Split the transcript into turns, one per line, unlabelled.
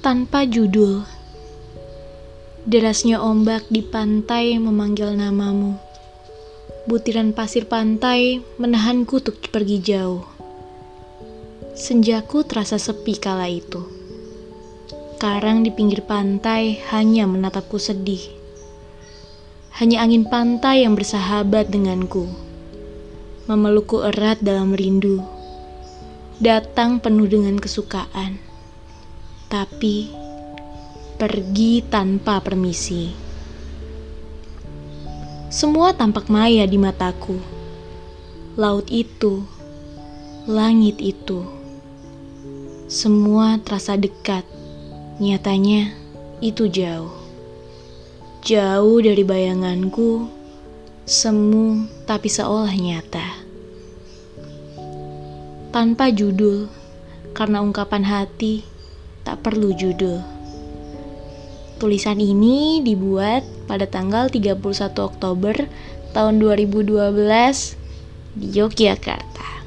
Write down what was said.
Tanpa judul. Derasnya ombak di pantai memanggil namamu. Butiran pasir pantai menahanku untuk pergi jauh. Senjaku terasa sepi kala itu. Karang di pinggir pantai hanya menatapku sedih. Hanya angin pantai yang bersahabat denganku. Memelukku erat dalam rindu. Datang penuh dengan kesukaan tapi pergi tanpa permisi. Semua tampak maya di mataku. Laut itu, langit itu, semua terasa dekat. Nyatanya, itu jauh. Jauh dari bayanganku, semu tapi seolah nyata. Tanpa judul, karena ungkapan hati tak perlu judul. Tulisan ini dibuat pada tanggal 31 Oktober tahun 2012 di Yogyakarta.